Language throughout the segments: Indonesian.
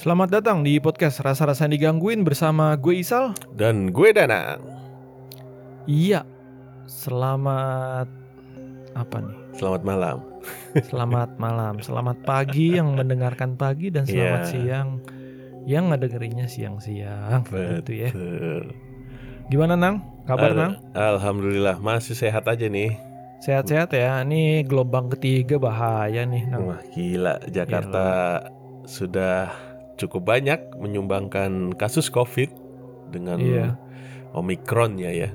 Selamat datang di podcast Rasa-Rasa Digangguin bersama gue Isal. Dan gue Danang. Iya, selamat apa nih? Selamat malam. Selamat malam, selamat pagi yang mendengarkan pagi dan selamat Iya. siang yang ngedengerinnya siang-siang. Gitu ya. Gimana Nang? Kabar Al- Nang? Alhamdulillah masih sehat aja nih. Sehat-sehat ya. Ini gelombang ketiga bahaya nih Nang. Wah gila Jakarta sudah cukup banyak menyumbangkan kasus COVID dengan Iya. Omikron ya ya.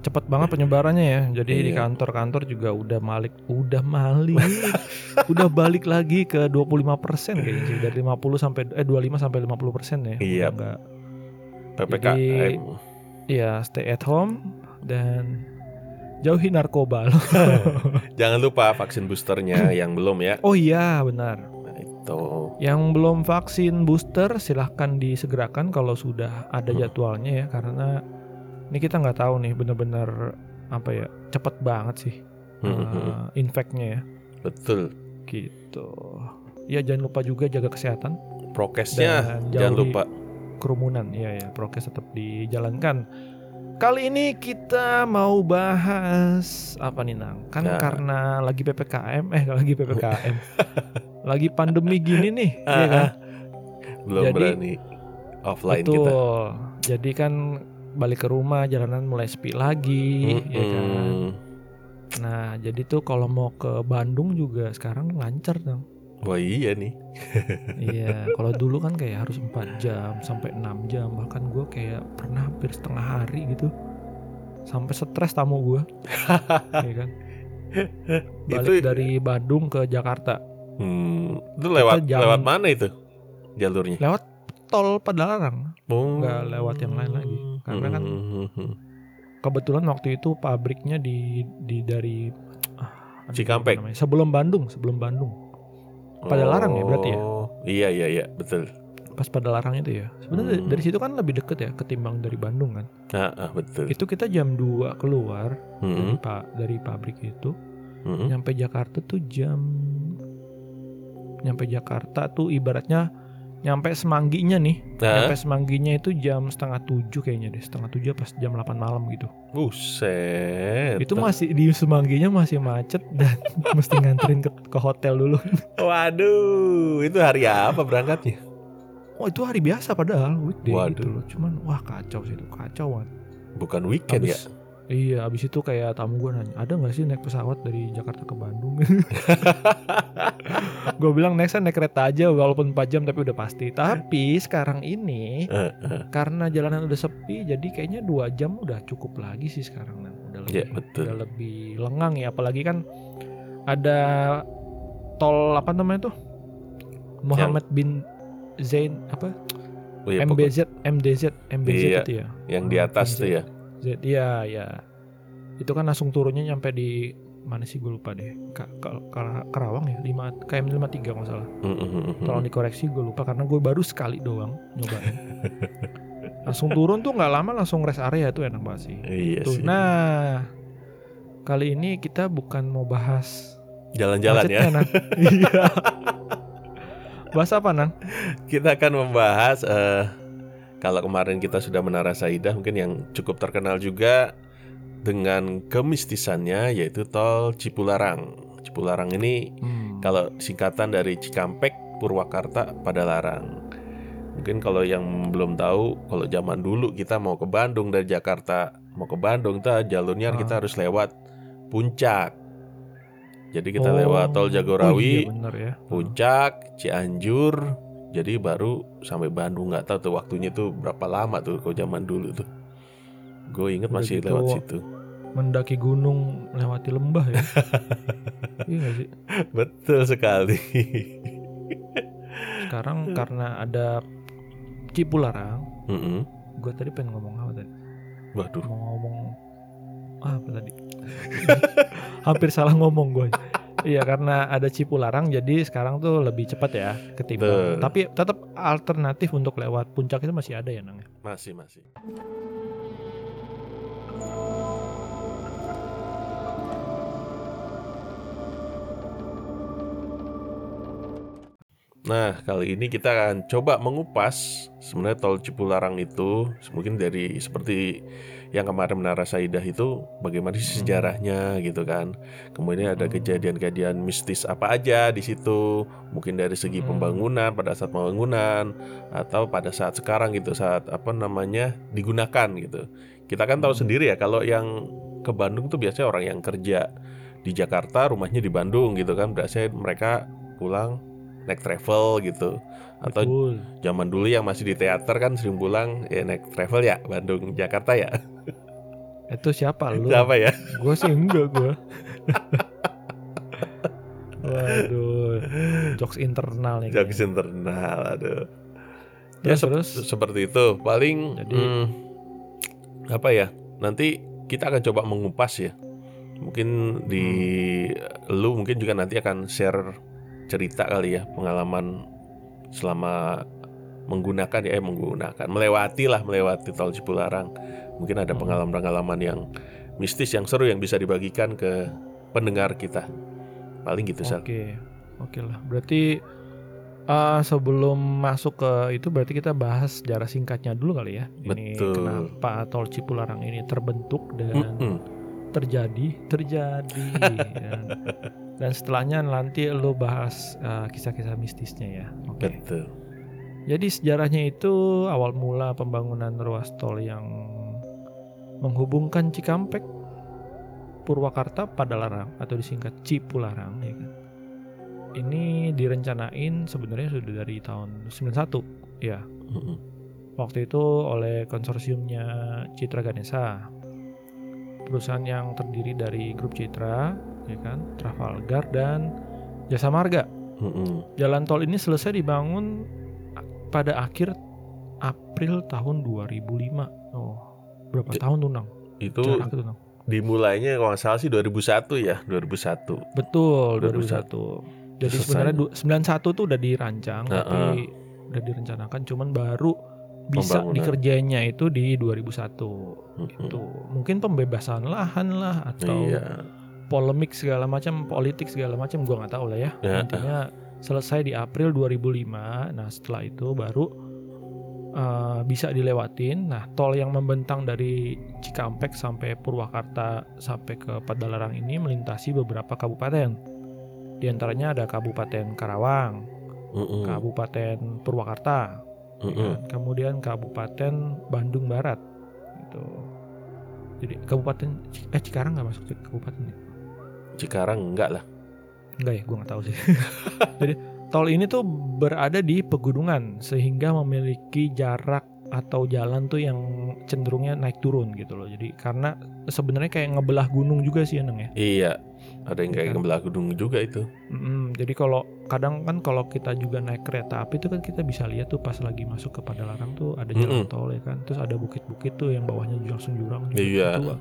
Cepet banget penyebarannya ya. Jadi di Iya. kantor-kantor juga udah malik, udah malik, udah balik lagi ke 25% kayaknya sih. Dari 50 sampai eh 25 sampai 50 persen ya. Iya. Udah nggak PPKM. Iya, stay at home dan jauhi narkoba loh. Jangan lupa vaksin boosternya yang belum ya. Oh iya, benar. Nah, itu. Yang belum vaksin booster silahkan disegerakan kalau sudah ada Hmm. jadwalnya ya karena ini kita nggak tahu nih benar-benar apa ya cepet banget sih Hmm, uh, infectnya ya Betul. gitu. Ya jangan lupa juga jaga kesehatan, Prokesnya jangan lupa. kerumunan. Ya ya, prokes tetap dijalankan. Kali ini kita mau bahas apa nih Nang? Kan Ya. karena lagi PPKM, eh lagi PPKM. lagi pandemi gini nih, ya kan? Belum Jadi- berani offline Betul. kita. Jadi kan balik ke rumah jalanan mulai sepi lagi, ya kan. Nah, jadi tuh kalau mau ke Bandung juga sekarang lancar dong. Wah iya nih. iya, kalau dulu kan kayak harus 4 jam sampai 6 jam, bahkan gue kayak pernah hampir setengah hari gitu. Sampai stres tamu gue. ya kan. Balik Itu- dari Bandung ke Jakarta Hmm, itu lewat jam- lewat mana itu jalurnya? lewat tol Padalarang. Oh. nggak lewat yang lain lagi. Karena kan Hmm, Kebetulan waktu itu pabriknya di di dari ah, Cikampek. namanya? Sebelum Bandung, sebelum Bandung. Padalarang ya berarti ya? Oh, Iya iya iya betul. Pas Padalarang itu ya. Sebenarnya Hmm. dari situ kan lebih deket ya ketimbang dari Bandung kan. Ah, ah, betul. Itu kita jam 2 keluar dari Hmm, pak dari pabrik itu, hmm. nyampe Jakarta tuh jam nyampe Jakarta tuh ibaratnya nyampe semangginya nih. Nah, Nyampe semangginya itu jam setengah tujuh kayaknya deh, setengah tujuh pas jam 8 malam gitu. buset. Itu masih di semangginya masih macet dan mesti nganterin ke, ke hotel dulu. Waduh, itu hari apa berangkatnya? Oh itu hari biasa padahal weekday Waduh. gitu loh. Cuman wah kacau sih itu kacau banget. Bukan weekend ya? Iya abis itu kayak tamu gue nanya ada nggak sih naik pesawat dari Jakarta ke Bandung? gue bilang next naik kereta aja walaupun 4 jam tapi udah pasti. Tapi sekarang ini karena jalanan udah sepi jadi kayaknya dua jam udah cukup lagi sih sekarang Nan. Udah lebih, Ya, betul. udah lebih lengang ya apalagi kan ada tol apa namanya tuh Muhammad bin Zain apa Oh, iya, MBZ MDZ MBZ Iya, itu ya yang di atas tuh ya. Z iya ya itu kan langsung turunnya nyampe di mana sih gue lupa deh. Ka Ka- Ka- Karawang ya? 5 KM 53 kalau salah. Hmm, hmm, hmm, tolong dikoreksi gue lupa karena gue baru sekali doang nyobain. Langsung turun tuh nggak lama langsung rest area itu enak banget sih. Iya Tuh, sih. nah kali ini kita bukan mau bahas Jalan-jalan ya. iya. Bahas apa nang Kita akan membahas eh, kalau kemarin kita sudah menara Saidah mungkin yang cukup terkenal juga dengan kemistisannya yaitu tol Cipularang. Cipularang ini Hmm. kalau singkatan dari Cikampek, Purwakarta, Padalarang. Mungkin kalau yang belum tahu, kalau zaman dulu kita mau ke Bandung dari Jakarta, mau ke Bandung tuh jalurnya Ah. kita harus lewat Puncak. Jadi kita Oh. lewat tol Oh Jagorawi, iya bener ya Puncak, Cianjur, jadi baru sampai Bandung nggak tahu tuh waktunya tuh berapa lama tuh kalau zaman dulu tuh. Gue inget Udah masih gitu, lewat situ. mendaki gunung melewati lembah ya iya sih Betul sekali. sekarang karena ada Cipularang Mm-mm. gue tadi pengen ngomong apa tadi Waduh, mau ngomong ah, apa tadi hampir salah ngomong gue iya karena ada Cipularang jadi sekarang tuh lebih cepat ya ketimbang Betul. tapi tetap alternatif untuk lewat puncak itu masih ada ya nang masih masih. Nah, kali ini kita akan coba mengupas sebenarnya tol Cipularang itu mungkin dari seperti yang kemarin Menara Saidah itu bagaimana sih sejarahnya gitu kan. Kemudian ada Hmm. kejadian-kejadian mistis apa aja di situ, mungkin dari segi Hmm. pembangunan pada saat pembangunan atau pada saat sekarang gitu saat apa namanya digunakan gitu. Kita kan tahu Hmm. sendiri ya kalau yang ke Bandung tuh biasanya orang yang kerja di Jakarta, rumahnya di Bandung gitu kan. Biasanya mereka pulang naik travel gitu. Atau Betul. zaman dulu yang masih di teater kan sering pulang ya naik travel ya Bandung Jakarta ya. Itu siapa lu? Siapa ya? Gue sih enggak gue. Waduh, jokes internal nih. Jokes kayaknya. internal aduh. Ya Terus, terus? seperti itu. Paling Jadi- hmm, apa ya? Nanti kita akan coba mengupas ya. Mungkin di lu mungkin juga nanti akan share cerita kali ya pengalaman selama menggunakan ya eh, menggunakan melewati lah melewati tol Cipularang. Mungkin ada Hmm. pengalaman-pengalaman yang mistis yang seru yang bisa dibagikan ke pendengar kita. Paling gitu Sal. Oke, oke lah. Berarti eh, sebelum masuk ke itu berarti kita bahas sejarah singkatnya dulu kali ya. Ini Betul. kenapa tol Cipularang ini terbentuk dan Mm-mm. terjadi, terjadi. dan, dan setelahnya nanti lo bahas eh, kisah-kisah mistisnya ya. Oke. Betul. Jadi sejarahnya itu awal mula pembangunan ruas tol yang menghubungkan Cikampek, Purwakarta, Padalarang atau disingkat Cipularang ya kan. Ini direncanain sebenarnya sudah dari tahun 91 ya. Waktu itu oleh konsorsiumnya Citra Ganesha. Perusahaan yang terdiri dari grup Citra, ya kan, Trafalgar dan Jasa Marga. Mm-mm. Jalan tol ini selesai dibangun pada akhir April tahun 2005. Oh, berapa Ja- tahun tuh, Nang? Itu Jarak itu, Nang. dimulainya kalau nggak salah sih 2001 ya 2001 Betul, 2001. 2001. Jadi Selesai. sebenarnya du- 91 tuh udah dirancang, Heeh. tapi udah direncanakan cuman baru bisa Pembangunan. dikerjainnya itu di 2001 Mm-mm. itu. Mungkin pembebasan lahan lah atau iya polemik segala macam, politik segala macam gua nggak tahu lah ya. Ya. Intinya selesai di April 2005. Nah, setelah itu baru uh, bisa dilewatin. Nah, tol yang membentang dari Cikampek sampai Purwakarta sampai ke Padalarang ini melintasi beberapa kabupaten. Di antaranya ada Kabupaten Karawang, Mm-mm. Kabupaten Purwakarta, ya Mm-mm. kan? kemudian Kabupaten Bandung Barat. Gitu. Jadi Kabupaten eh Cikarang nggak masuk ke kabupaten ya? Cikarang enggak lah Enggak ya, gue nggak tahu sih. Jadi tol ini tuh berada di pegunungan sehingga memiliki jarak atau jalan tuh yang cenderungnya naik turun gitu loh. Jadi karena sebenarnya kayak ngebelah gunung juga sih Neng ya. iya ada yang kayak Kan. ngebelah gedung juga itu Mm-mm, jadi kalau kadang kan kalau kita juga naik kereta api itu kan kita bisa lihat tuh pas lagi masuk ke Padalarang tuh ada jalan Mm-mm. tol ya kan. Terus ada bukit-bukit tuh yang bawahnya langsung jurang. gitu. Iya. Itu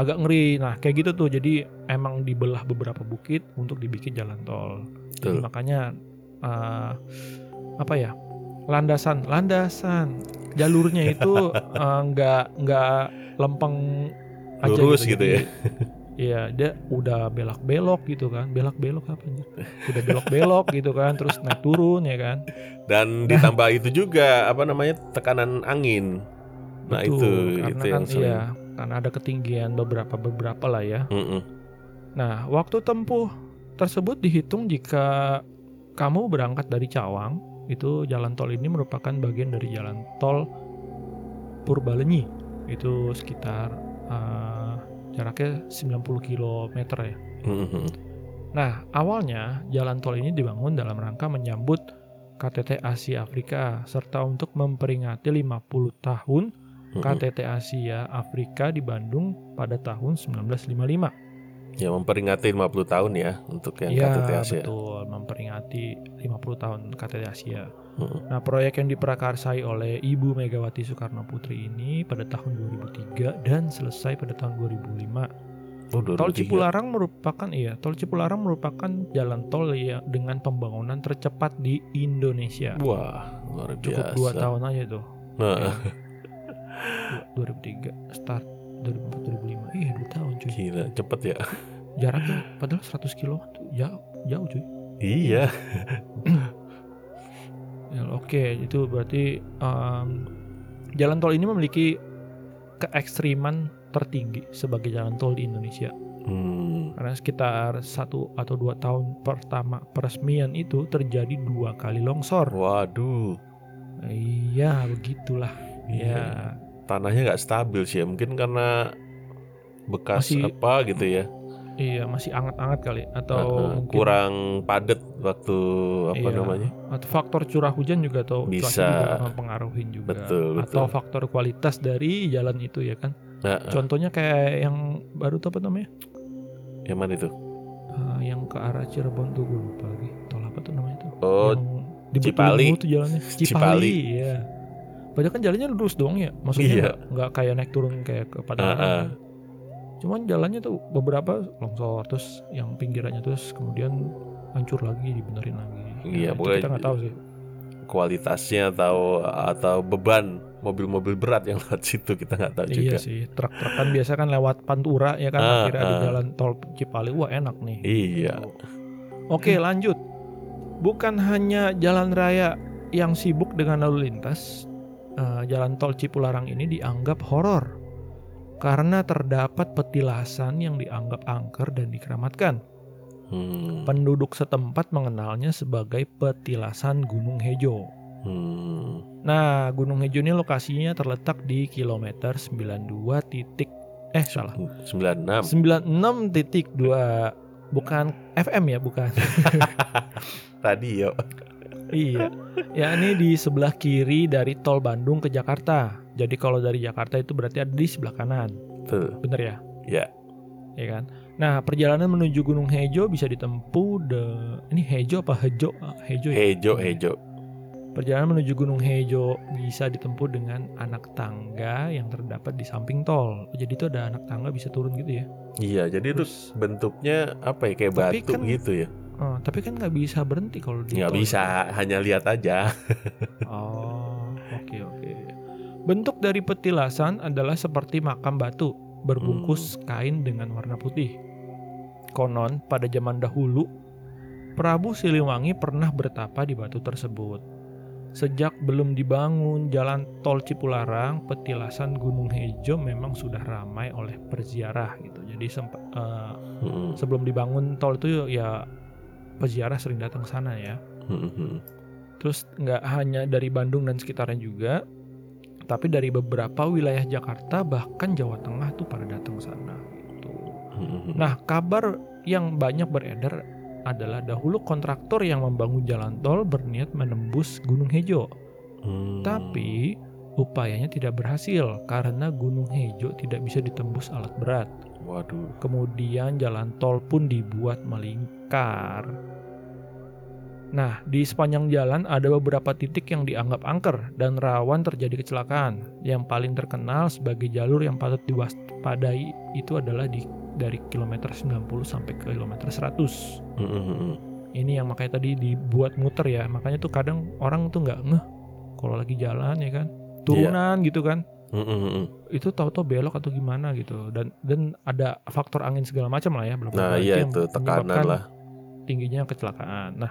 agak ngeri. Nah kayak gitu tuh. Jadi emang dibelah beberapa bukit untuk dibikin jalan tol. Jadi Betul. makanya eh, apa ya landasan landasan jalurnya itu eh, nggak nggak lempeng aja Lurus gitu Jadi, ya. Iya dia udah belok belok gitu kan belok belok apa anjir udah belok belok gitu kan terus naik turun ya kan dan ditambah itu juga apa namanya tekanan angin nah Betul, itu itu kan yang sering iya karena ada ketinggian beberapa beberapa lah ya Mm-mm. Nah, waktu tempuh tersebut dihitung jika kamu berangkat dari Cawang, itu jalan tol ini merupakan bagian dari jalan tol Purbalenyi. Itu sekitar eh, jaraknya 90 km ya. Mm-mm. Nah, awalnya jalan tol ini dibangun dalam rangka menyambut KTT Asia Afrika serta untuk memperingati 50 tahun. KTT Asia Afrika di Bandung pada tahun 1955. ya memperingati 50 tahun ya untuk yang Iya KTT Asia betul memperingati 50 tahun KTT Asia. Nah proyek yang diprakarsai oleh Ibu Megawati Soekarno Putri ini pada tahun 2003 dan selesai pada tahun 2005. oh, Tol 2003. Cipularang merupakan iya Tol Cipularang merupakan jalan tol ya dengan pembangunan tercepat di Indonesia. wah luar Cukup biasa dua tahun aja tuh. Nah, Ya. Du- 2003 start 2004 2005 iya dua tahun cuy gila cepet ya jaraknya padahal 100 kilo tuh jauh jauh cuy iya Oke, itu berarti em, jalan tol ini memiliki keekstriman tertinggi sebagai jalan tol di Indonesia. Hmm. Karena sekitar satu atau dua tahun pertama peresmian itu terjadi dua kali longsor. Waduh. Iya, begitulah. Iya. Ya, Tanahnya nggak stabil sih ya. Mungkin karena bekas Masih- apa gitu ya. iya masih anget-anget kali atau Heeh, mungkin kurang padat waktu apa Iya. namanya? atau faktor curah hujan juga atau Bisa. juga mempengaruhi juga. Betul, Atau betul. faktor kualitas dari jalan itu ya kan. Heeh. Contohnya kayak yang baru tuh apa namanya? Yang mana itu? Eh, yang ke arah Cirebon tuh gue lupa lagi. Tol apa tuh namanya tuh? Oh, yang di Cipali. Jalannya. Cipali, Cipali. ya. Padahal kan jalannya lurus doang ya. Maksudnya Iya. nggak kayak naik turun kayak ke Padang. Heeh. Cuman jalannya tuh beberapa longsor terus yang pinggirannya terus kemudian hancur lagi dibenerin lagi. Iya, pokoknya- kita nggak tahu sih. kualitasnya atau atau beban mobil-mobil berat yang lewat situ kita nggak tahu juga. Iya sih, truk-truk kan biasa kan lewat Pantura ya kan, Ah, akhirnya di ah. jalan tol Cipali, wah enak nih. Iya. Oke lanjut, bukan hanya jalan raya yang sibuk dengan lalu lintas, eh, jalan tol Cipularang ini dianggap horor karena terdapat petilasan yang dianggap angker dan dikeramatkan. Hmm. Penduduk setempat mengenalnya sebagai petilasan Gunung Hejo. Hmm. Nah, Gunung Hejo ini lokasinya terletak di kilometer 92 titik eh salah 96. 96.2 bukan FM ya bukan Tadi yo. Iya. Ya ini di sebelah kiri dari tol Bandung ke Jakarta. Jadi kalau dari Jakarta itu berarti ada di sebelah kanan. Tuh. bener ya? Ya. ya kan? Nah perjalanan menuju Gunung Hejo bisa ditempuh de ini Hejo apa Hejo? Hejo ya? Hejo, hejo. perjalanan menuju Gunung Hejo bisa ditempuh dengan anak tangga yang terdapat di samping tol. Jadi itu ada anak tangga bisa turun gitu ya? Iya, jadi itu Terus- bentuknya apa ya? Kayak batu kan- gitu ya. Oh, tapi kan nggak bisa berhenti kalau di Nggak bisa, hanya lihat aja. Oh, oke oke. Bentuk dari petilasan adalah seperti makam batu berbungkus Hmm. kain dengan warna putih. Konon pada zaman dahulu Prabu Siliwangi pernah bertapa di batu tersebut. Sejak belum dibangun jalan tol Cipularang, petilasan Gunung Hejo memang sudah ramai oleh perziarah gitu. Jadi sempat eh, Hmm. sebelum dibangun tol itu ya peziarah sering datang ke sana ya. Hmm. Terus nggak hanya dari Bandung dan sekitarnya juga, tapi dari beberapa wilayah Jakarta bahkan Jawa Tengah tuh pada datang ke sana. Gitu. Hmm. Nah kabar yang banyak beredar adalah dahulu kontraktor yang membangun jalan tol berniat menembus Gunung Hejo, Hmm. tapi upayanya tidak berhasil karena Gunung Hejo tidak bisa ditembus alat berat. Waduh. Kemudian jalan tol pun dibuat melingkar. Nah, di sepanjang jalan ada beberapa titik yang dianggap angker dan rawan terjadi kecelakaan. Yang paling terkenal sebagai jalur yang patut diwaspadai itu adalah di dari kilometer 90 sampai ke kilometer 100. Hmm. Ini yang makanya tadi dibuat muter ya. Makanya tuh kadang orang tuh nggak ngeh kalau lagi jalan ya kan. Turunan gitu kan Hmm. itu tahu-tahu belok atau gimana gitu dan dan ada faktor angin segala macam lah ya belum Nah, iya itu tekanan lah. Tingginya kecelakaan. Nah,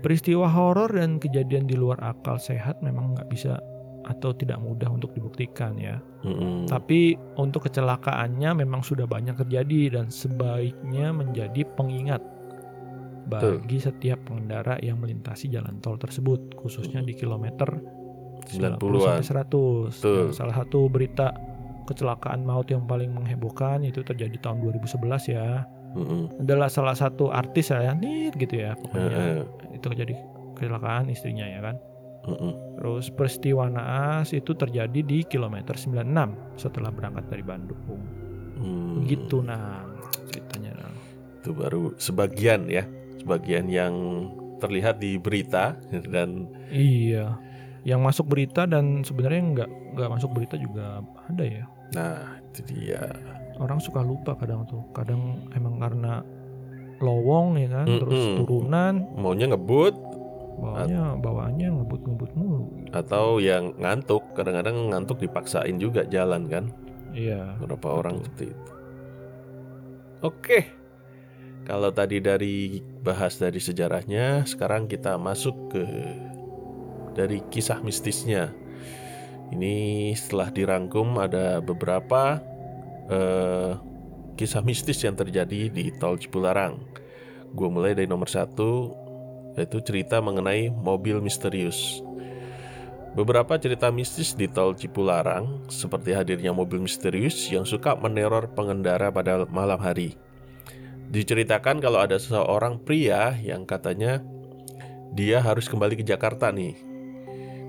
peristiwa horor dan kejadian di luar akal sehat memang nggak bisa atau tidak mudah untuk dibuktikan ya. Hmm. Tapi untuk kecelakaannya memang sudah banyak terjadi dan sebaiknya menjadi pengingat bagi setiap pengendara yang melintasi jalan tol tersebut, khususnya di kilometer 90 90-an. sampai 100. Betul. Nah, salah satu berita kecelakaan maut yang paling menghebohkan itu terjadi tahun 2011 ya. Hmm. Adalah salah satu artis ya, nit gitu ya pokoknya. Heeh. Itu terjadi kecelakaan istrinya ya kan. Hmm. Terus peristiwa naas itu terjadi di kilometer 96 setelah berangkat dari Bandung. Hmm. Gitu nah ceritanya. Nang. Itu baru sebagian ya, sebagian yang terlihat di berita dan Iya. Yang masuk berita dan sebenarnya nggak nggak masuk berita juga ada ya. nah itu dia. Orang suka lupa kadang tuh. Kadang emang karena lowong ya kan, terus Mm-mm. turunan, Maunya ngebut bawahnya bawaannya ngebut-ngebut mulu. atau yang ngantuk, kadang-kadang ngantuk dipaksain juga jalan kan. Iya. Beberapa orang seperti itu. Oke. Kalau tadi dari bahas dari sejarahnya, sekarang kita masuk ke dari kisah mistisnya. Ini setelah dirangkum ada beberapa eh, kisah mistis yang terjadi di Tol Cipularang. Gue mulai dari nomor satu, yaitu cerita mengenai mobil misterius. Beberapa cerita mistis di Tol Cipularang, seperti hadirnya mobil misterius yang suka meneror pengendara pada malam hari. Diceritakan kalau ada seseorang pria yang katanya dia harus kembali ke Jakarta nih.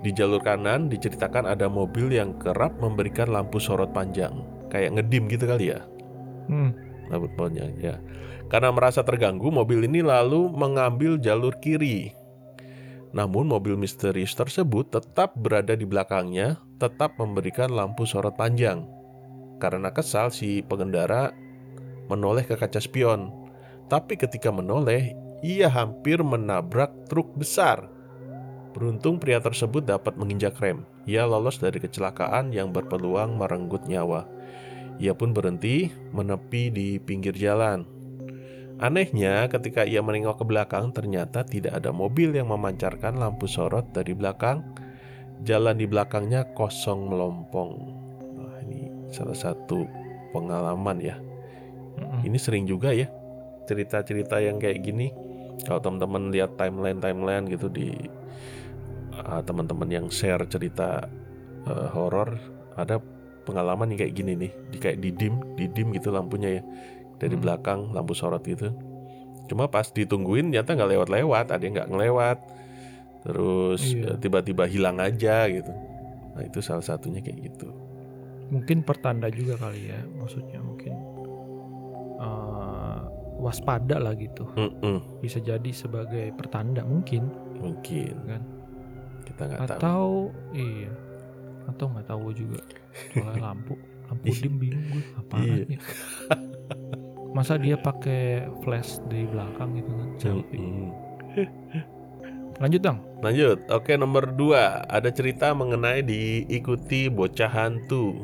Di jalur kanan diceritakan ada mobil yang kerap memberikan lampu sorot panjang, kayak ngedim gitu kali ya. Hmm. Lampu panjang ya. Karena merasa terganggu, mobil ini lalu mengambil jalur kiri. Namun mobil misterius tersebut tetap berada di belakangnya, tetap memberikan lampu sorot panjang. Karena kesal si pengendara menoleh ke kaca spion. Tapi ketika menoleh, ia hampir menabrak truk besar. Beruntung pria tersebut dapat menginjak rem. Ia lolos dari kecelakaan yang berpeluang merenggut nyawa. Ia pun berhenti menepi di pinggir jalan. Anehnya, ketika ia menengok ke belakang, ternyata tidak ada mobil yang memancarkan lampu sorot dari belakang. Jalan di belakangnya kosong melompong. Wah, ini salah satu pengalaman ya. Mm-mm. Ini sering juga ya cerita-cerita yang kayak gini. Kalau teman-teman lihat timeline-timeline gitu di uh, teman-teman yang share cerita uh, horor, ada pengalaman yang kayak gini nih, di kayak didim, didim gitu lampunya ya dari Hmm. belakang lampu sorot gitu. Cuma pas ditungguin ternyata nggak lewat-lewat, ada yang nggak ngelewat, terus Iya. uh, tiba-tiba hilang aja gitu. Nah itu salah satunya kayak gitu. Mungkin pertanda juga kali ya, maksudnya mungkin eh, waspada lah gitu. Mm-mm, Bisa jadi sebagai pertanda mungkin mungkin kan. Kita nggak tahu. Atau iya. Atau nggak tahu juga. Soalnya lampu, lampu Iya. dim bingung gue apaan Iya. ya. Masa dia pakai flash di belakang gitu kan selfie. Lanjut dong. Lanjut, oke nomor 2 Ada cerita mengenai diikuti bocah hantu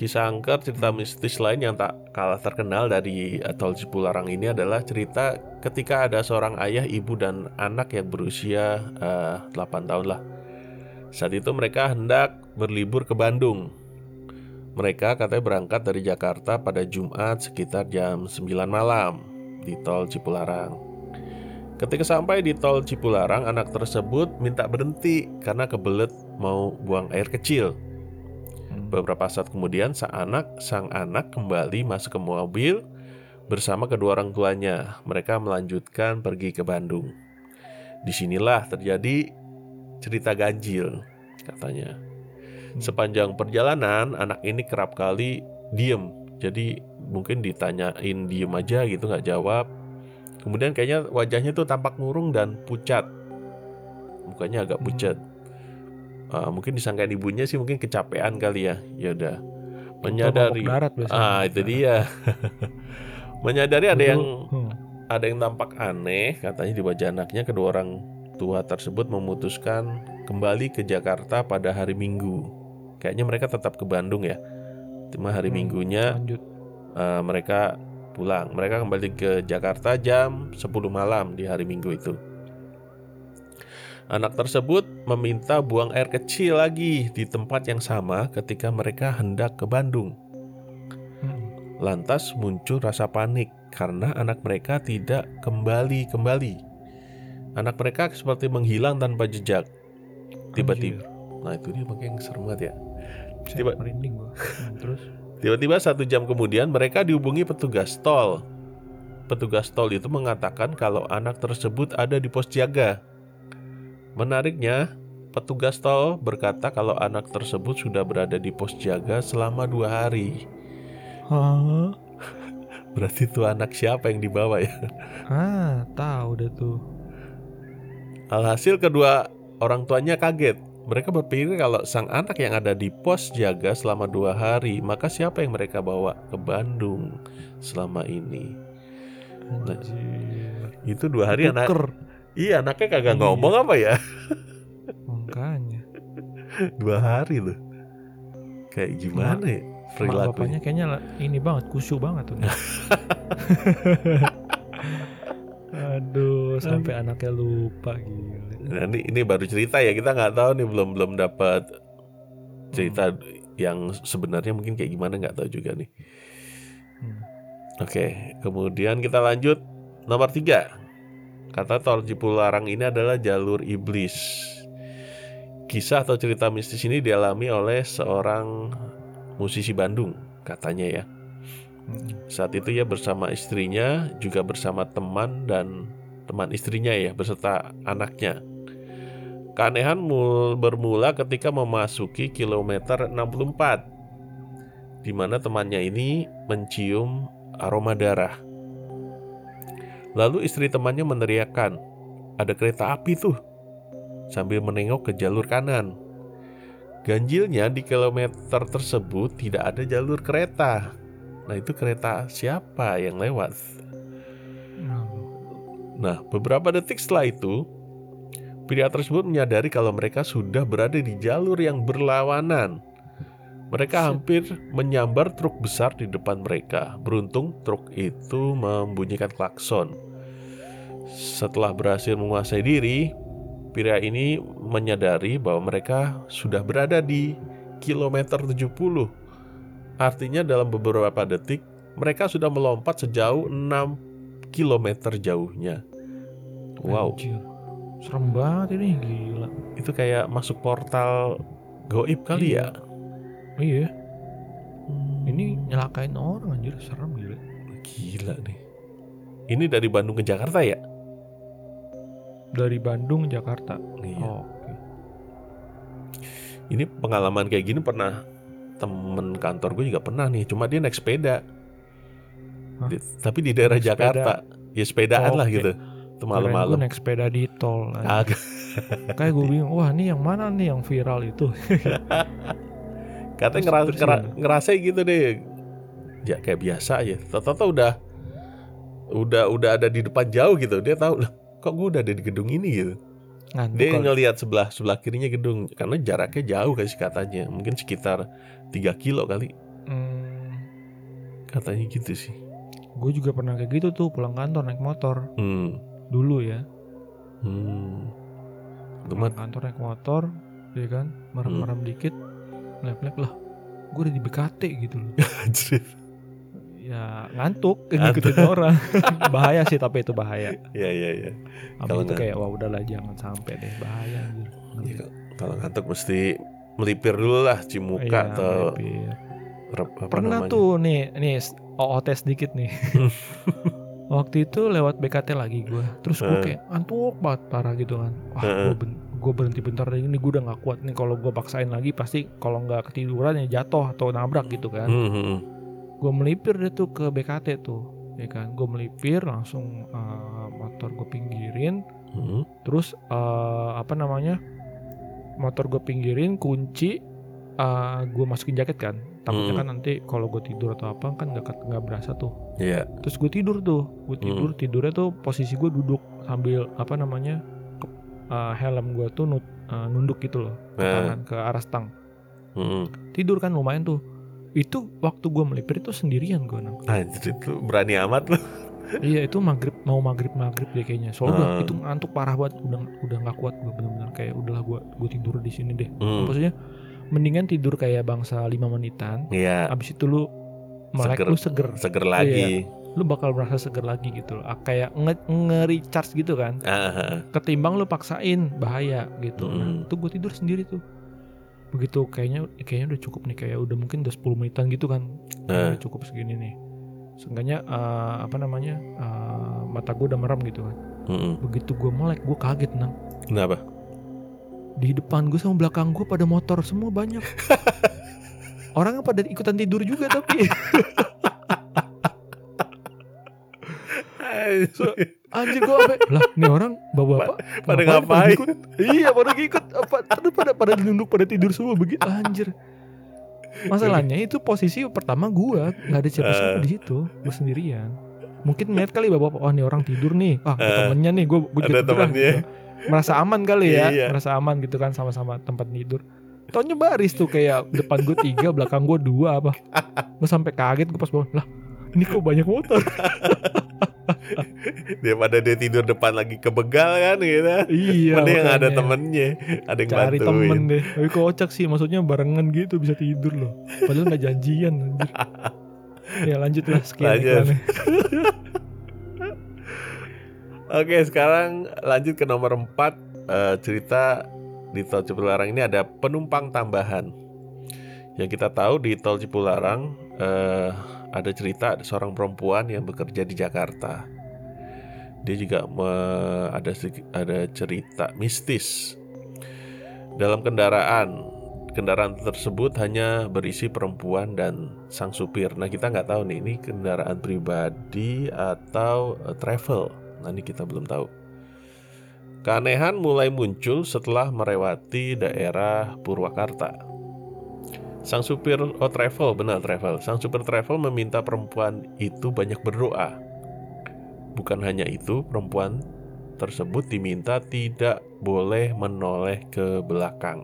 Kisah angker cerita mistis lain yang tak kalah terkenal dari Tol Cipularang ini adalah cerita ketika ada seorang ayah, ibu, dan anak yang berusia eh, 8 tahun lah. Saat itu mereka hendak berlibur ke Bandung. Mereka katanya berangkat dari Jakarta pada Jumat sekitar jam 9 malam di Tol Cipularang. Ketika sampai di tol Cipularang, anak tersebut minta berhenti karena kebelet mau buang air kecil. Hmm. Beberapa saat kemudian, sang anak, sang anak kembali masuk ke mobil bersama kedua orang tuanya. Mereka melanjutkan pergi ke Bandung. Di sinilah terjadi cerita ganjil, katanya. Sepanjang perjalanan, anak ini kerap kali diem. Jadi mungkin ditanyain diem aja gitu nggak jawab. Kemudian kayaknya wajahnya tuh tampak murung dan pucat. Mukanya agak Hmm. pucat. Ah, mungkin disangkain ibunya sih mungkin kecapean kali ya. Ya udah. Menyadari. Darat. Ah, itu dia. Menyadari ada yang Hmm. ada yang tampak aneh katanya di wajah anaknya kedua orang tua tersebut memutuskan kembali ke Jakarta pada hari Minggu. Kayaknya mereka tetap ke Bandung ya. Cuma hari Hmm, Minggunya Lanjut. eh, mereka pulang. Mereka kembali ke Jakarta jam 10 malam di hari Minggu itu. Anak tersebut meminta buang air kecil lagi di tempat yang sama ketika mereka hendak ke Bandung. Hmm. Lantas muncul rasa panik karena anak mereka tidak kembali-kembali. Anak mereka seperti menghilang tanpa jejak. Tiba-tiba, nah itu dia makanya yang serem banget ya. Tiba- merinding. Hmm, terus Tiba-tiba satu jam kemudian mereka dihubungi petugas tol. Petugas tol itu mengatakan kalau anak tersebut ada di pos jaga. Menariknya, petugas tol berkata kalau anak tersebut sudah berada di pos jaga selama dua hari. Hah? Berarti itu anak siapa yang dibawa ya? Ah, tahu deh tuh. Alhasil kedua orang tuanya kaget. Mereka berpikir kalau sang anak yang ada di pos jaga selama dua hari, maka siapa yang mereka bawa ke Bandung selama ini? Nah. Itu dua hari anak Tuker. Iya anaknya kagak Iya. ngomong apa ya Makanya. Dua hari loh Kayak gimana ya Mak Perilakunya bapaknya kayaknya ini banget, kusyuk banget tuh. Aduh, sampai anaknya lupa gila. Nah, ini ini baru cerita ya kita nggak tahu nih belum belum dapat cerita yang sebenarnya mungkin kayak gimana nggak tahu juga nih. Hmm. Oke, kemudian kita lanjut nomor tiga. Kata tol Cipularang ini adalah jalur iblis. Kisah atau cerita mistis ini dialami oleh seorang musisi Bandung, katanya ya. Hmm. Saat itu ia bersama istrinya, juga bersama teman dan teman istrinya ya, beserta anaknya. Keanehan mul- bermula ketika memasuki kilometer 64, di mana temannya ini mencium aroma darah. Lalu istri temannya meneriakkan, ada kereta api tuh, sambil menengok ke jalur kanan. Ganjilnya di kilometer tersebut tidak ada jalur kereta. Nah itu kereta siapa yang lewat? Nah, beberapa detik setelah itu Pria tersebut menyadari kalau mereka sudah berada di jalur yang berlawanan Mereka Shit. hampir menyambar truk besar di depan mereka Beruntung truk itu membunyikan klakson Setelah berhasil menguasai diri Pria ini menyadari bahwa mereka sudah berada di kilometer 70 Artinya dalam beberapa detik mereka sudah melompat sejauh 6 kilometer jauhnya. Wow, anjir. Serem banget ini, gila. itu kayak masuk portal goib kali ya. Iya, Hmm, ini nyelakain orang anjir, serem gila. gila nih. Ini dari Bandung ke Jakarta ya? Dari Bandung Jakarta. Iya. Oh, oke. Ini pengalaman kayak gini pernah temen kantor gue juga pernah nih. Cuma dia naik sepeda. Hah? Di- tapi di daerah sepeda? Jakarta. Ya sepedaan lah Oke. gitu. Malam-malam. Gue naik sepeda di tol. Kayak gue bingung, wah ini yang mana nih yang viral itu? Katanya ngeras, ngera- ngerasain gitu deh. Ya kayak biasa aja. Tata udah udah udah ada di depan jauh gitu. Dia tahu lah kok gue udah ada di gedung ini gitu. Ngantuk Dia kali. ngelihat sebelah sebelah kirinya gedung karena jaraknya jauh kasih katanya. Mungkin sekitar 3 kilo kali Hmm, katanya gitu sih. gue juga pernah kayak gitu tuh pulang kantor naik motor Hmm. dulu ya. Hmm. Pulang kantor naik motor, ya kan, merem-merem dikit, lep-lep lah. Gue udah di BKT gitu loh. Ya ngantuk, ngikutin orang. bahaya sih tapi itu bahaya. Ya ya ya. Kalau itu kayak wah udahlah jangan sampai deh bahaya anjir. Ya, kalau- ngantuk mesti melipir dulu lah cimuka Iya, atau melipir. rep- apa Pernah namanya. tuh nih, nih OOT sedikit nih. Waktu itu lewat BKT lagi gue, terus gue Eh. kayak ngantuk banget parah gitu kan. Wah, Eh. gue ben- gue berhenti bentar ini gue udah nggak kuat nih kalau gue paksain lagi pasti kalau nggak ketiduran ya jatuh atau nabrak gitu kan. Hmm, hmm, hmm. Gue melipir deh tuh ke BKT tuh, ya kan. Gue melipir langsung eh, motor gue pinggirin, Hmm. terus eh, apa namanya motor gue pinggirin kunci eh, gue masukin jaket kan takutnya Hmm. kan nanti kalau gue tidur atau apa kan nggak nggak berasa tuh Iya. terus gue tidur tuh gue tidur tidurnya tuh posisi gue duduk sambil apa namanya eh, helm gue tuh nut- eh, nunduk gitu loh ke Nah. kanan ke arah stang Hmm. tidur kan lumayan tuh itu waktu gue melipir itu sendirian gue nang Anjir itu berani amat lu. iya itu maghrib mau maghrib maghrib deh kayaknya soalnya Hmm. itu ngantuk parah banget udah udah nggak kuat gue bener-bener kayak udahlah gue gue tidur di sini deh Hmm. maksudnya mendingan tidur kayak bangsa lima menitan Iya. abis itu lu melek Seger. lu seger Seger lagi. Lu bakal merasa seger lagi gitu loh Ah, kayak nge, nge-recharge gitu kan ah. ketimbang lu paksain bahaya gitu nah Hmm. tuh gue tidur sendiri tuh begitu kayaknya kayaknya udah cukup nih kayak udah mungkin udah 10 menitan gitu kan Nah. udah cukup segini nih seenggaknya eh, apa namanya eh, mata gue udah merem gitu kan Hmm. begitu gue melek gue kaget nang Kenapa? di depan gue sama belakang gue pada motor semua banyak orang pada ikutan tidur juga tapi So, anjir gue apa lah ini orang bawa apa? pada ngapain? iya pada ngikut. Apa terus pada pada nunduk pada tidur semua begitu. Anjir. Masalahnya itu posisi pertama gue nggak ada siapa-siapa Eh. di situ. Gue sendirian. Mungkin ngeliat kali bapak oh ini orang tidur nih. Ah Eh. temennya nih. Gue gue tidur gitu. merasa aman kali ya. Iya. merasa aman gitu kan sama-sama tempat tidur. Taunya baris tuh kayak depan gue tiga belakang gue dua apa. Gue sampai kaget gue pas bangun lah ini kok banyak motor Daripada dia tidur depan lagi kebegal kan gitu. iya Mending yang ada temennya, ada yang cari bantuin. temen deh tapi kocak sih maksudnya barengan gitu bisa tidur loh padahal nggak janjian anjir ya lanjut lah sekian Lanjut. Oke, sekarang lanjut ke nomor 4 Eh, cerita di Tol Cipularang ini ada penumpang tambahan. Yang kita tahu di Tol Cipularang eh, ada cerita ada seorang perempuan yang bekerja di Jakarta. Dia juga me- ada ada cerita mistis dalam kendaraan. Kendaraan tersebut hanya berisi perempuan dan sang supir. Nah kita nggak tahu nih ini kendaraan pribadi atau eh, travel. Nah ini kita belum tahu. Keanehan mulai muncul setelah melewati daerah Purwakarta. Sang supir oh travel benar travel. Sang supir travel meminta perempuan itu banyak berdoa. Bukan hanya itu, perempuan tersebut diminta tidak boleh menoleh ke belakang.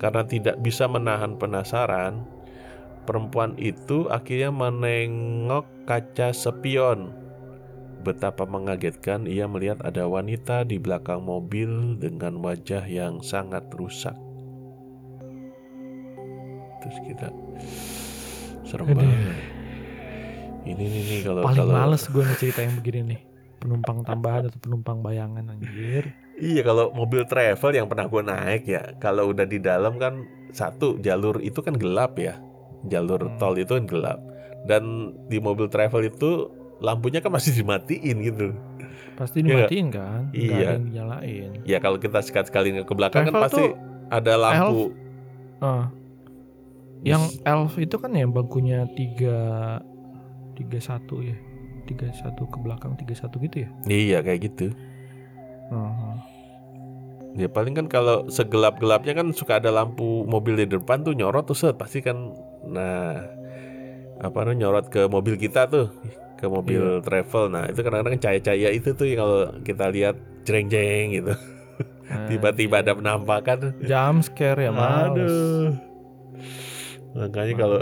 Karena tidak bisa menahan penasaran, perempuan itu akhirnya menengok kaca spion Betapa mengagetkan ia melihat ada wanita di belakang mobil dengan wajah yang sangat rusak. Terus kita serem Aduh. banget. Ini nih nih kalau paling kalau males gue nih cerita yang begini nih penumpang tambahan atau penumpang bayangan anjir iya kalau mobil travel yang pernah gue naik ya kalau udah di dalam kan satu jalur itu kan gelap ya jalur Hmm. tol itu kan gelap dan di mobil travel itu lampunya kan masih dimatiin gitu pasti Iya dimatiin kan nggak Iya. ada yang dinyalain ya kalau kita sekali-sekali ke belakang kan Travel pasti tuh ada lampu Ah. Yang elf itu kan yang bangkunya tiga tiga satu ya tiga satu ke belakang tiga satu gitu ya Iya kayak gitu. Ah. Ya paling kan kalau segelap-gelapnya kan suka ada lampu mobil di depan tuh nyorot tuh set pasti kan nah apa namanya nyorot ke mobil kita tuh ke mobil travel. Nah, itu kadang-kadang cahaya-cahaya itu tuh yang kalau kita lihat jreng-jreng gitu. Tiba-tiba ada penampakan. jam scare ya males. Makanya kalau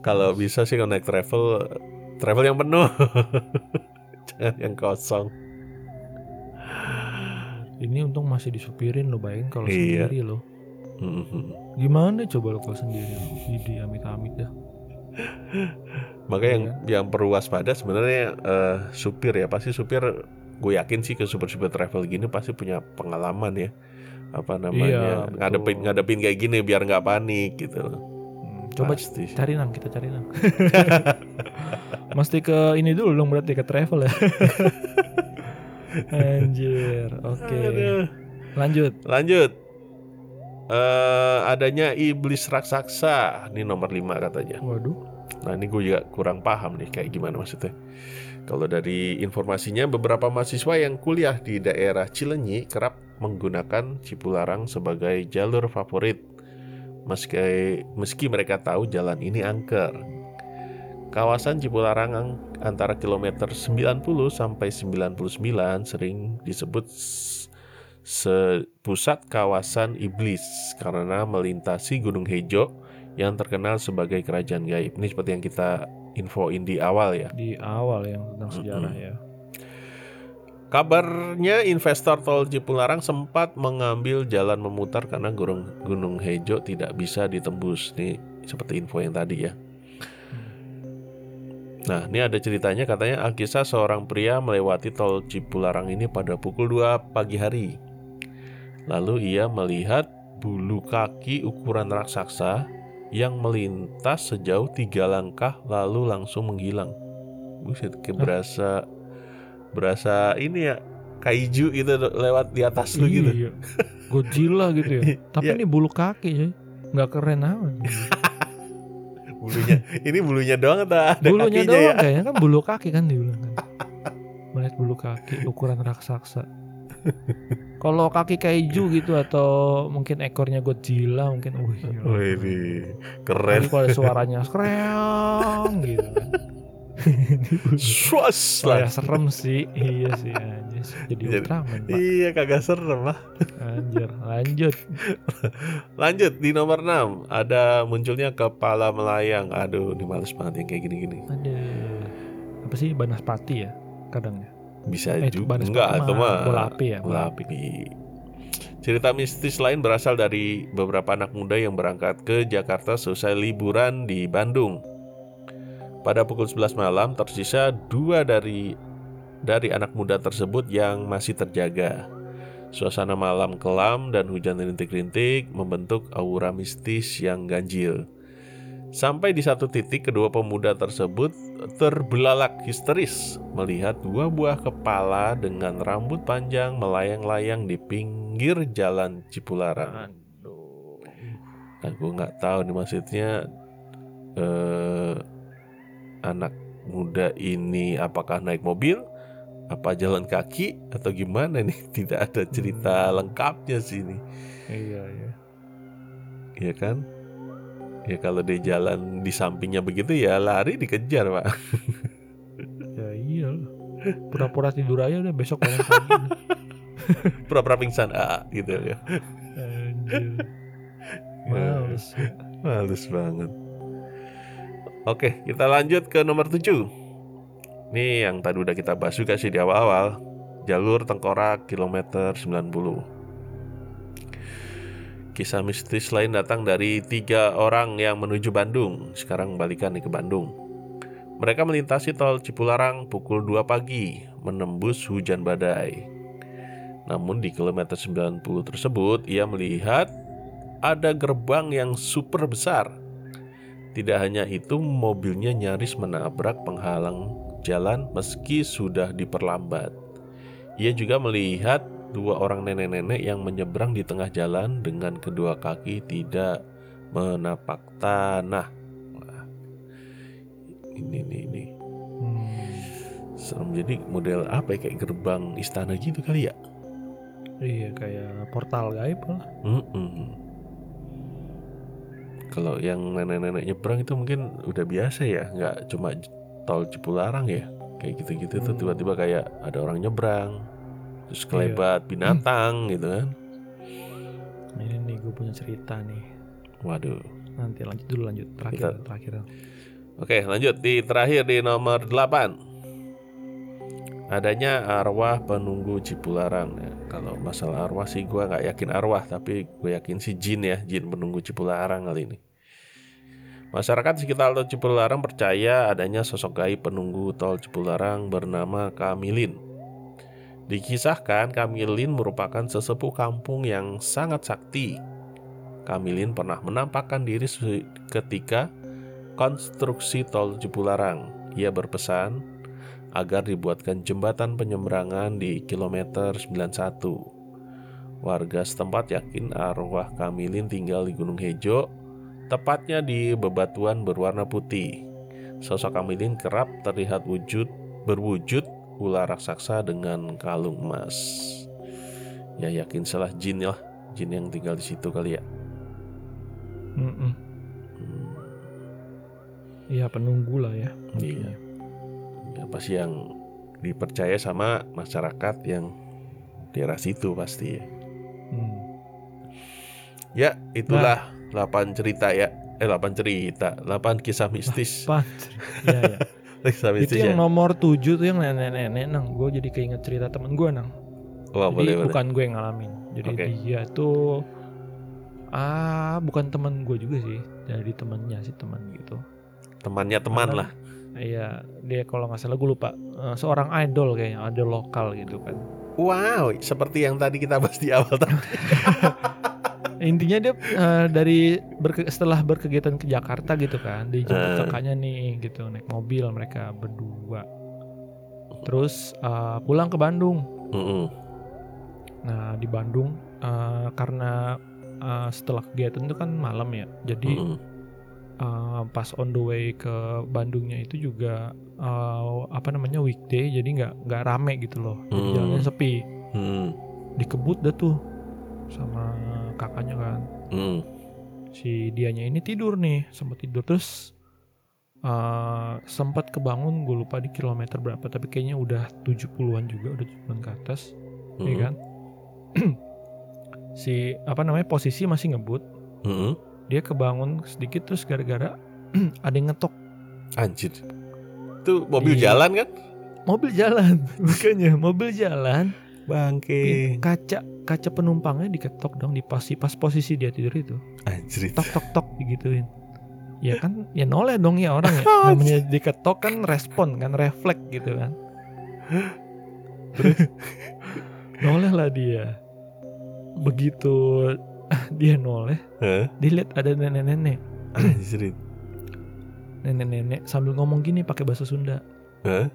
kalau bisa sih kalau naik travel travel yang penuh. Jangan yang kosong. ini untung masih disupirin lo bayangin kalau Iya. sendiri lo Mhm. gimana coba lo kalau sendiri jadi amit-amit dah Makanya yang Iya. yang perlu waspada sebenarnya eh, supir ya pasti supir gue yakin sih ke supir-supir travel gini pasti punya pengalaman ya apa namanya betul. ngadepin ngadepin kayak gini biar nggak panik gitu loh. Coba Pasti. cari nang kita cari nang mesti ke ini dulu dong berarti ke travel ya anjir oke Aduh. lanjut Lanjut. Eh adanya iblis raksasa ini nomor 5 katanya. waduh Nah ini gue juga kurang paham nih kayak gimana maksudnya. Kalau dari informasinya beberapa mahasiswa yang kuliah di daerah Cilenyi kerap menggunakan Cipularang sebagai jalur favorit. Meski meski mereka tahu jalan ini angker. Kawasan Cipularang ang- antara kilometer 90 sampai 99 sering disebut sepusat kawasan iblis karena melintasi Gunung Hejo yang terkenal sebagai kerajaan gaib. Ini seperti yang kita infoin di awal ya. di awal yang tentang sejarah Mm-mm. ya Kabarnya investor tol Cipularang sempat mengambil jalan memutar karena Gunung Gunung Hejo tidak bisa ditembus. Nih seperti info yang tadi ya. Nah, ini ada ceritanya katanya Alkisah seorang pria melewati tol Cipularang ini pada pukul 2 pagi hari. Lalu ia melihat bulu kaki ukuran raksasa yang melintas sejauh tiga langkah lalu langsung menghilang. Buset, berasa berasa ini ya kaiju gitu lewat di atas lu gitu. Iya. Godzilla gitu ya tapi Iya. ini bulu kaki ya nggak keren amat Bulunya ini bulunya doang atau ada bulunya kakinya doang ya? kayaknya kan bulu kaki kan dibilang kan melihat bulu kaki ukuran raksasa kalau kaki kaiju gitu atau mungkin ekornya Godzilla mungkin wih ini Tapi keren. kalau suaranya skreong gitu kan. Swas Oh ya langsung. serem sih. iya sih anjir. Jadi Jadi- Ultraman, Pak. Iya kagak serem lah. Anjir, lanjut. Lanjut di nomor 6 ada munculnya kepala melayang. Aduh, ini males banget yang kayak gini-gini. Aduh. Apa sih Banaspati ya kadang ya? Bisa Eh, juga enggak itu mah bola api ya, bola Bola api. Cerita mistis lain berasal dari beberapa anak muda yang berangkat ke Jakarta selesai liburan di Bandung. Pada pukul 11 malam tersisa dua dari dari anak muda tersebut yang masih terjaga. Suasana malam kelam dan hujan rintik-rintik membentuk aura mistis yang ganjil. Sampai di satu titik kedua pemuda tersebut terbelalak histeris melihat dua buah kepala dengan rambut panjang melayang-layang di pinggir jalan Cipularang. Aduh. Nah, gue nggak tahu nih maksudnya eh, anak muda ini apakah naik mobil, apa jalan kaki atau gimana nih? Tidak ada cerita lengkapnya sih ini, Iya, iya. ya kan? Ya kalau dia jalan di sampingnya begitu ya lari dikejar pak. Ya iya. Pura-pura tidur aja udah besok bangun pagi. Pura-pura pingsan ah, gitu ya. Anjir. Ya. Males. ya. Males banget. Oke, kita lanjut ke nomor 7 Nih yang tadi udah kita bahas juga sih di awal-awal. Jalur Tengkorak kilometer 90 Kisah mistis lain datang dari tiga orang yang menuju Bandung. Sekarang balikan nih ke Bandung. Mereka melintasi tol Cipularang pukul 2 pagi Menembus hujan badai. Namun di kilometer 90 tersebut Ia melihat ada gerbang yang super besar tidak hanya itu, mobilnya nyaris menabrak penghalang jalan meski sudah diperlambat. Ia juga melihat dua orang nenek-nenek yang menyeberang di tengah jalan dengan kedua kaki tidak menapak tanah. Wah, ini nih ini Hmm. serem. Jadi model apa ya kayak gerbang istana gitu kali ya? Iya kayak portal gaib lah. Mm-mm. Kalau yang nenek-nenek nyebrang itu mungkin udah biasa ya, nggak cuma tol Cipularang ya, kayak gitu-gitu tuh Hmm. tiba-tiba kayak ada orang nyebrang, terus Iya. kelebat binatang gitu kan. Ini nih gue punya cerita nih. Waduh. Nanti lanjut dulu lanjut terakhir Kita- terakhir. Oke lanjut di terakhir di nomor 8 Adanya arwah penunggu Cipularang ya. Kalau masalah arwah sih gue nggak yakin arwah Tapi gue yakin sih jin ya Jin penunggu Cipularang kali ini Masyarakat sekitar tol Cipularang percaya adanya sosok gaib penunggu tol Cipularang bernama Kamilin Dikisahkan Kamilin merupakan sesepuh kampung yang sangat sakti Kamilin pernah menampakkan diri ketika konstruksi tol Cipularang. Ia berpesan agar dibuatkan jembatan penyeberangan di kilometer 91. Warga setempat yakin arwah Kamilin tinggal di Gunung Hejo, tepatnya di bebatuan berwarna putih. Sosok Kamilin kerap terlihat wujud berwujud ular raksasa dengan kalung emas. Ya yakin salah jin lah, jin yang tinggal di situ kali ya. Mm-mm. Hmm. Iya penunggu lah ya. Iya. Ya, pasti yang dipercaya sama masyarakat yang daerah situ pasti ya. Hmm. Ya, itulah 8 cerita ya. Eh 8 cerita, 8 kisah mistis. Pan. Iya ya. kisah Itu mistis ya. yang nomor 7 tuh yang nenek-nenek nang. Gue jadi keinget cerita temen gue nang. Wah, Jadi boleh boleh. bukan gue yang ngalamin. Jadi Oke. dia tuh ah bukan temen gue juga sih. Dari temennya sih teman gitu. Temannya teman Karena- lah. Iya, dia kalau nggak salah gue lupa eh, seorang idol kayaknya, idol lokal gitu kan. Wow, seperti yang tadi kita bahas di awal tadi. Intinya dia eh, dari berke- setelah berkegiatan ke Jakarta gitu kan, dijemput Eh. kakaknya nih gitu naik mobil mereka berdua. Terus eh, pulang ke Bandung. Nah di Bandung eh, karena eh, setelah kegiatan itu kan malam ya, jadi Mm-mm. Eh, pas on the way ke Bandungnya itu juga eh, apa namanya weekday, jadi nggak nggak rame gitu loh, jadi Hmm. jalannya sepi. Mm-mm. Dikebut dah tuh sama kakaknya kan. Mm-mm. si dianya ini tidur nih sempat tidur terus eh, sempat kebangun gue lupa di kilometer berapa tapi kayaknya udah 70-an juga udah 70-an ke atas ya Mm-mm. kan si apa namanya posisi masih ngebut Mm-mm. Dia kebangun sedikit terus gara-gara ada yang ngetok Anjir. Itu mobil Iya. jalan kan? mobil jalan makanya mobil jalan Bangke. kaca kaca penumpangnya diketok dong di pas pas posisi dia tidur itu Anjir. tok tok tok digituin ya kan ya noleh dong ya orang ya namanya diketok kan respon kan refleks gitu kan terus noleh lah dia begitu dia noleh Hah? dia lihat ada nenek-nenek Anjir. nenek-nenek sambil ngomong gini pakai bahasa Sunda Hah?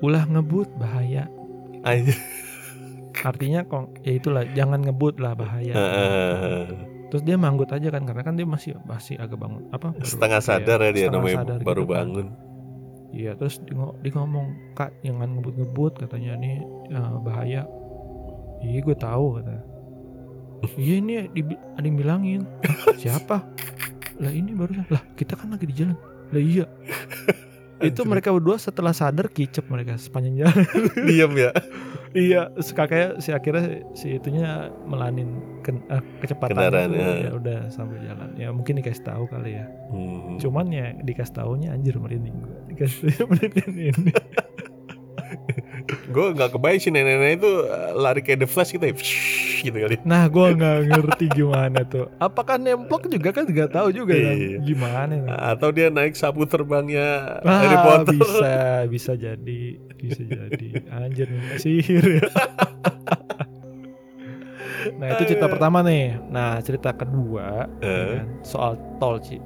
ulah ngebut bahaya Anjir. artinya kok ya itulah jangan ngebut lah bahaya Heeh. terus dia manggut aja kan karena kan dia masih masih agak bangun apa baru Setengah sadar ya dia namanya sadar baru gitu kan. bangun. iya terus dia ngomong kak jangan ngebut-ngebut katanya nih eh, bahaya iya gue tahu kata iya ini di- ada yang bilangin. "Hah, siapa? Lah ini barusan. Lah kita kan lagi di jalan. Lah iya. Itu mereka berdua setelah sadar kicep mereka sepanjang jalan. Diam ya. iya kakaknya si akhirnya si itunya melanin ken- eh, kecepatan Kendaraan, ya. ya udah sambil jalan. Ya mungkin dikasih tahu kali ya. Hmm. cuman ya dikasih taunya anjir merinding gue dikasih merinding ini Gue nggak kebayang sih nenek-nenek itu uh, lari kayak The Flash gitu ya. gitu kali. nah gue nggak ngerti gimana tuh apakah nemplok juga kan nggak tahu juga kan Iya. gimana kan. Atau dia naik sapu terbangnya Ah, Harry Potter. bisa bisa jadi bisa jadi anjir sihir ya nah itu cerita pertama nih nah cerita kedua ya Eh. kan, soal tol Ci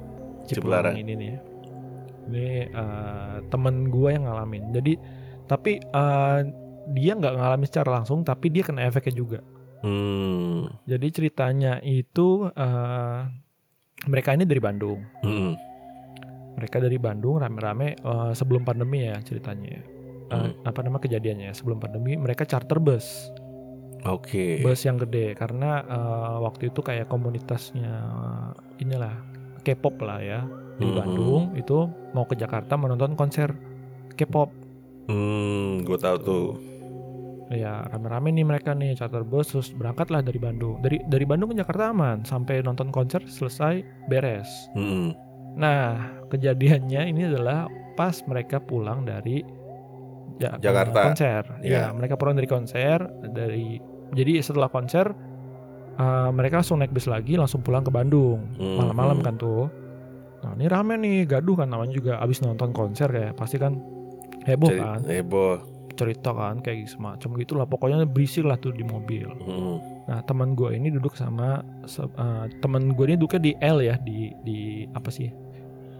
Cipularang. Ini nih ya. ini eh, temen gue yang ngalamin jadi tapi eh, dia nggak ngalamin secara langsung tapi dia kena efeknya juga Hmm. jadi ceritanya itu eh, mereka ini dari Bandung Hmm. mereka dari Bandung rame-rame eh, sebelum pandemi ya ceritanya ya. Eh, Hmm. apa nama kejadiannya sebelum pandemi mereka charter bus Oke. bus yang gede karena eh, waktu itu kayak komunitasnya inilah K-pop lah ya di Mhm. Bandung itu mau ke Jakarta menonton konser K-pop Hmm, gue tahu tuh. ya rame-rame nih mereka nih charter bus terus berangkatlah dari Bandung dari dari Bandung ke Jakarta aman sampai nonton konser selesai beres Hmm. Nah, kejadiannya ini adalah pas mereka pulang dari Ja- Jakarta. konser. Ya. Ya, mereka pulang dari konser dari jadi setelah konser eh, mereka langsung naik bus lagi langsung pulang ke Bandung. Mhm. Malam-malam kan tuh. Nah, ini rame nih, gaduh kan namanya juga abis nonton konser kayak pasti kan heboh Jadi- kan, Heboh. cerita kan kayak semacam gitulah pokoknya berisik lah tuh di mobil. Hmm. Nah teman gue ini duduk sama se- eh, teman gue ini duduknya di L ya di di apa sih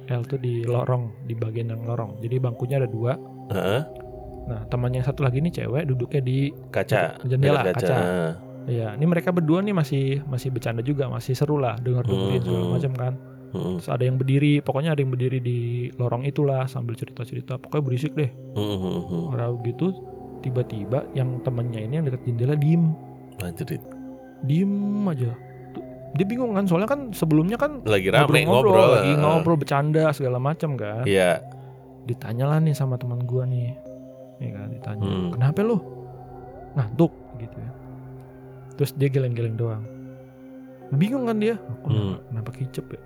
L tuh di lorong di bagian yang lorong jadi bangkunya ada dua Heeh. nah temannya yang satu lagi nih cewek duduknya di Kaca. Jendela, kaca. Ah. ya ini mereka berdua nih masih masih bercanda juga masih seru lah dengar dengerin segala Mhm. macam kan Hmm. terus ada yang berdiri pokoknya ada yang berdiri di lorong itulah sambil cerita cerita pokoknya berisik deh Hmm, orang gitu tiba-tiba yang temannya ini yang dekat jendela diem Anjir. diem aja dia bingung kan soalnya kan sebelumnya kan Lagi rame ngobrol-ngobrol, ngobrol. lagi ah. ngobrol bercanda segala macam kan Iya. ditanya lah nih sama teman gua nih ya kan ditanya Hmm. kenapa lu ngantuk gitu ya terus dia geleng-geleng doang bingung kan dia "Oh, kenapa, Hmm. kenapa kicep ya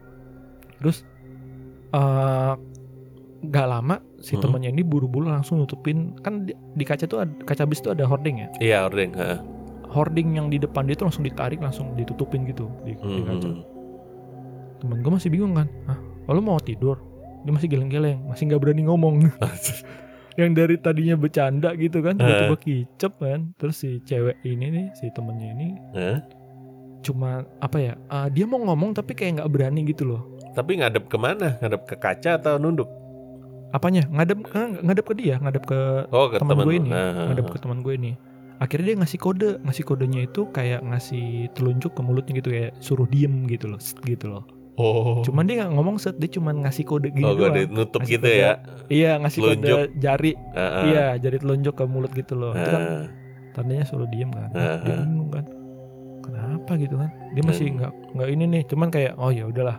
terus eh nggak lama si Hmm. temannya ini buru-buru langsung nutupin kan di, di kaca tuh ada, kaca bis tuh ada hording ya Iya, ordeng. heeh. hording yang di depan dia tuh langsung ditarik langsung ditutupin gitu di, di kaca Hmm. temen gue masih bingung kan Hah, oh, lu mau tidur dia masih geleng-geleng masih nggak berani ngomong yang dari tadinya bercanda gitu kan tiba-tiba kicep kan terus si cewek ini nih si temennya ini Hah? cuma apa ya ah, dia mau ngomong tapi kayak nggak berani gitu loh Tapi ngadep ke mana? Ngadep ke kaca atau nunduk? apanya ngadep ngadep ke dia ngadep ke Oh, ke teman gue ini ah, ngadep ke teman gue ini akhirnya dia ngasih kode ngasih kodenya itu kayak ngasih telunjuk ke mulutnya gitu kayak suruh diem gitu loh gitu loh Oh. cuman dia nggak ngomong set dia cuman ngasih kode gitu Oh, gue doang nutup Ngasih gitu kode. ya. iya ngasih Telunjuk. kode jari ah. iya jari telunjuk ke mulut gitu loh itu kan tandanya suruh diem kan Ah, dia bingung kan kenapa gitu kan dia masih Hmm. nggak nggak ini nih cuman kayak oh ya udahlah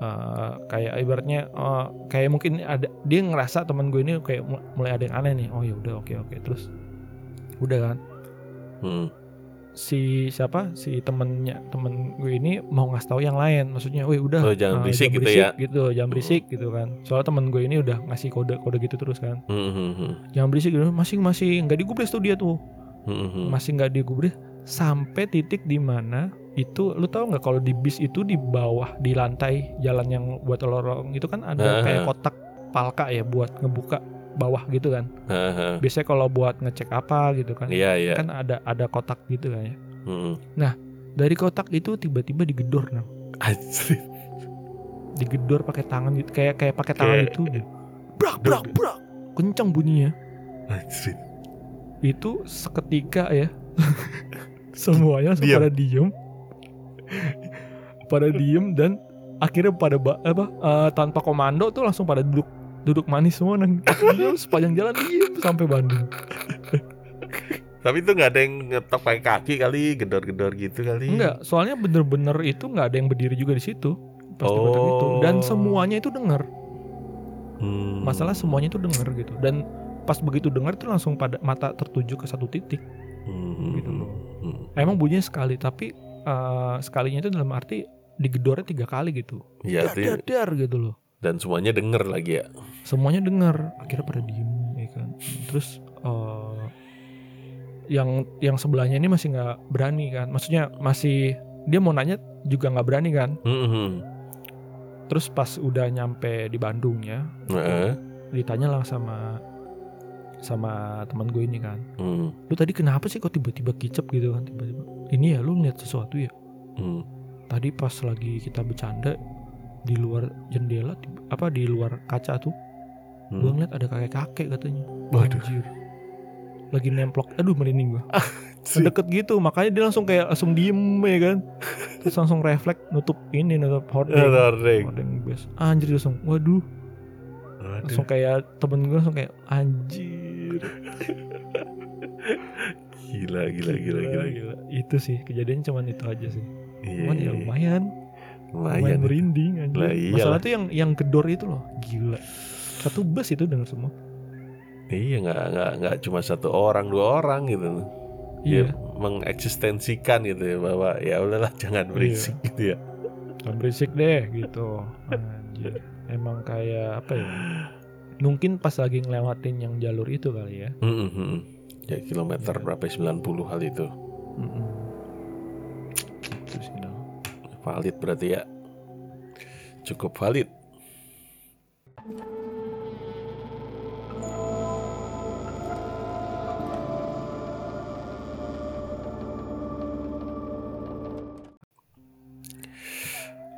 eh, kayak ibaratnya eh, kayak mungkin ada dia ngerasa teman gue ini kayak mu- mulai ada yang aneh nih. Oh ya udah oke oke. Terus udah kan? Hmm. si siapa? Si temennya temen gue ini mau ngasih tahu yang lain. Maksudnya wih udah Oh, jangan eh, berisik gitu ya. gitu jangan berisik gitu kan. Soalnya temen gue ini udah ngasih kode kode gitu terus kan. Hmm, hmm, hmm. jangan berisik gitu. Masih masih nggak digubris tuh dia tuh. Hmm, hmm. masih nggak digubris sampai titik di mana itu lu tahu nggak kalau di bis itu di bawah di lantai jalan yang buat lorong itu kan ada Ah. kayak kotak palka ya buat ngebuka bawah gitu kan Haha. biasanya kalau buat ngecek apa gitu kan Iya, iya. kan ada ada kotak gitu kan ya Hmm. dari kotak itu tiba-tiba digedor nah Anjir. digedor pakai tangan gitu kayak kayak pakai tangan Kayak- itu brak brak brak kencang bunyinya Anjir. itu seketika ya semuanya pada diem pada diem dan akhirnya pada ba- apa eh, tanpa komando tuh langsung pada duduk duduk manis semua Diem sepanjang jalan diem sampai Bandung Tapi itu nggak ada yang ngetok pakai kaki kali, gedor-gedor gitu kali. enggak soalnya bener-bener itu nggak ada yang berdiri juga di situ pas debat itu dan Oh. semuanya itu dengar Hmm. masalah semuanya itu dengar gitu dan pas begitu dengar tuh langsung pada mata tertuju ke satu titik Hmm. gitu loh. Hmm. emang bunyinya sekali tapi eh, sekalinya itu dalam arti digedornya tiga kali gitu Iya, dar, gitu loh dan semuanya denger lagi ya. semuanya dengar akhirnya pada diem ya kan terus eh, yang yang sebelahnya ini masih nggak berani kan maksudnya masih dia mau nanya juga nggak berani kan Hmm, hmm. terus pas udah nyampe di Bandungnya Heeh. ditanya lah sama sama teman gue ini kan Hmm. lu tadi kenapa sih kok tiba-tiba kicep gitu kan tiba-tiba ini ya lu ngeliat sesuatu ya Hmm. tadi pas lagi kita bercanda di luar jendela tiba- apa di luar kaca tuh Hmm. gue ngeliat ada kakek kakek katanya Waduh. Anjir. lagi nemplok aduh merinding gue Anjir. deket gitu makanya dia langsung kayak langsung diem ya kan terus langsung refleks nutup ini nutup hording Hording. hording bes anjir langsung waduh Waduh. langsung kayak temen gue langsung kayak anjir Gila, gila, gila, gila. itu sih kejadian cuman itu aja sih Iya, cuman ya iya. lumayan Lumayan. lumayan merinding anjir. Lah, iyalah. Masalah tuh yang yang gedor itu loh, gila. Satu bus itu dengar semua. Iya, nggak nggak nggak cuma satu orang, dua orang gitu. Iya. Dia mengeksistensikan gitu ya bahwa ya udahlah jangan berisik gitu ya. Jangan berisik deh gitu. Anjir. Emang kayak apa ya? Mungkin pas lagi ngelewatin yang jalur itu kali ya. Hmm, hmm. Ya kilometer Iya. berapa 90 hal itu. Sih Dal. Valid berarti ya. Cukup valid.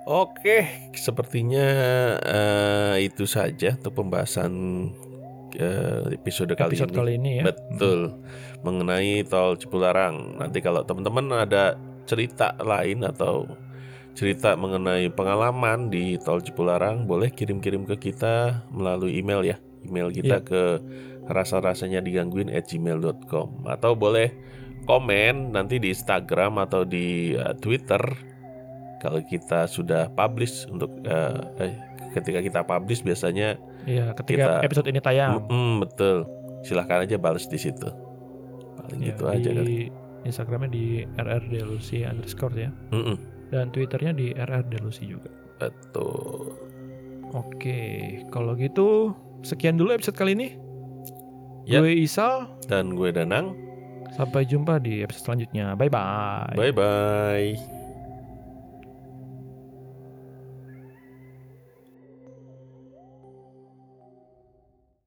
Oke, sepertinya eh, itu saja untuk pembahasan eh, episode kali Episode ini. kali ini ya. Betul. Mengenai tol Cipularang. Nanti kalau teman-teman ada cerita lain atau cerita mengenai pengalaman di tol Cipularang, boleh kirim-kirim ke kita melalui email ya. Email kita Iya. ke rasa-rasanya digangguin at gmail.com atau boleh komen nanti di Instagram atau di uh, Twitter kalau kita sudah publish untuk uh, eh, ketika kita publish biasanya Iya, ketika Kita- episode ini tayang. Mm, betul. Silahkan aja balas di situ. Paling Ya, gitu aja kali. di Instagramnya di rrdelusi underscore ya. Mm-mm, Dan Twitternya di rrdelusi juga. betul. Oke, kalau gitu sekian dulu episode kali ini. Yap. Gue Isal, Dan gue Danang. sampai jumpa di episode selanjutnya. Bye bye. Bye bye.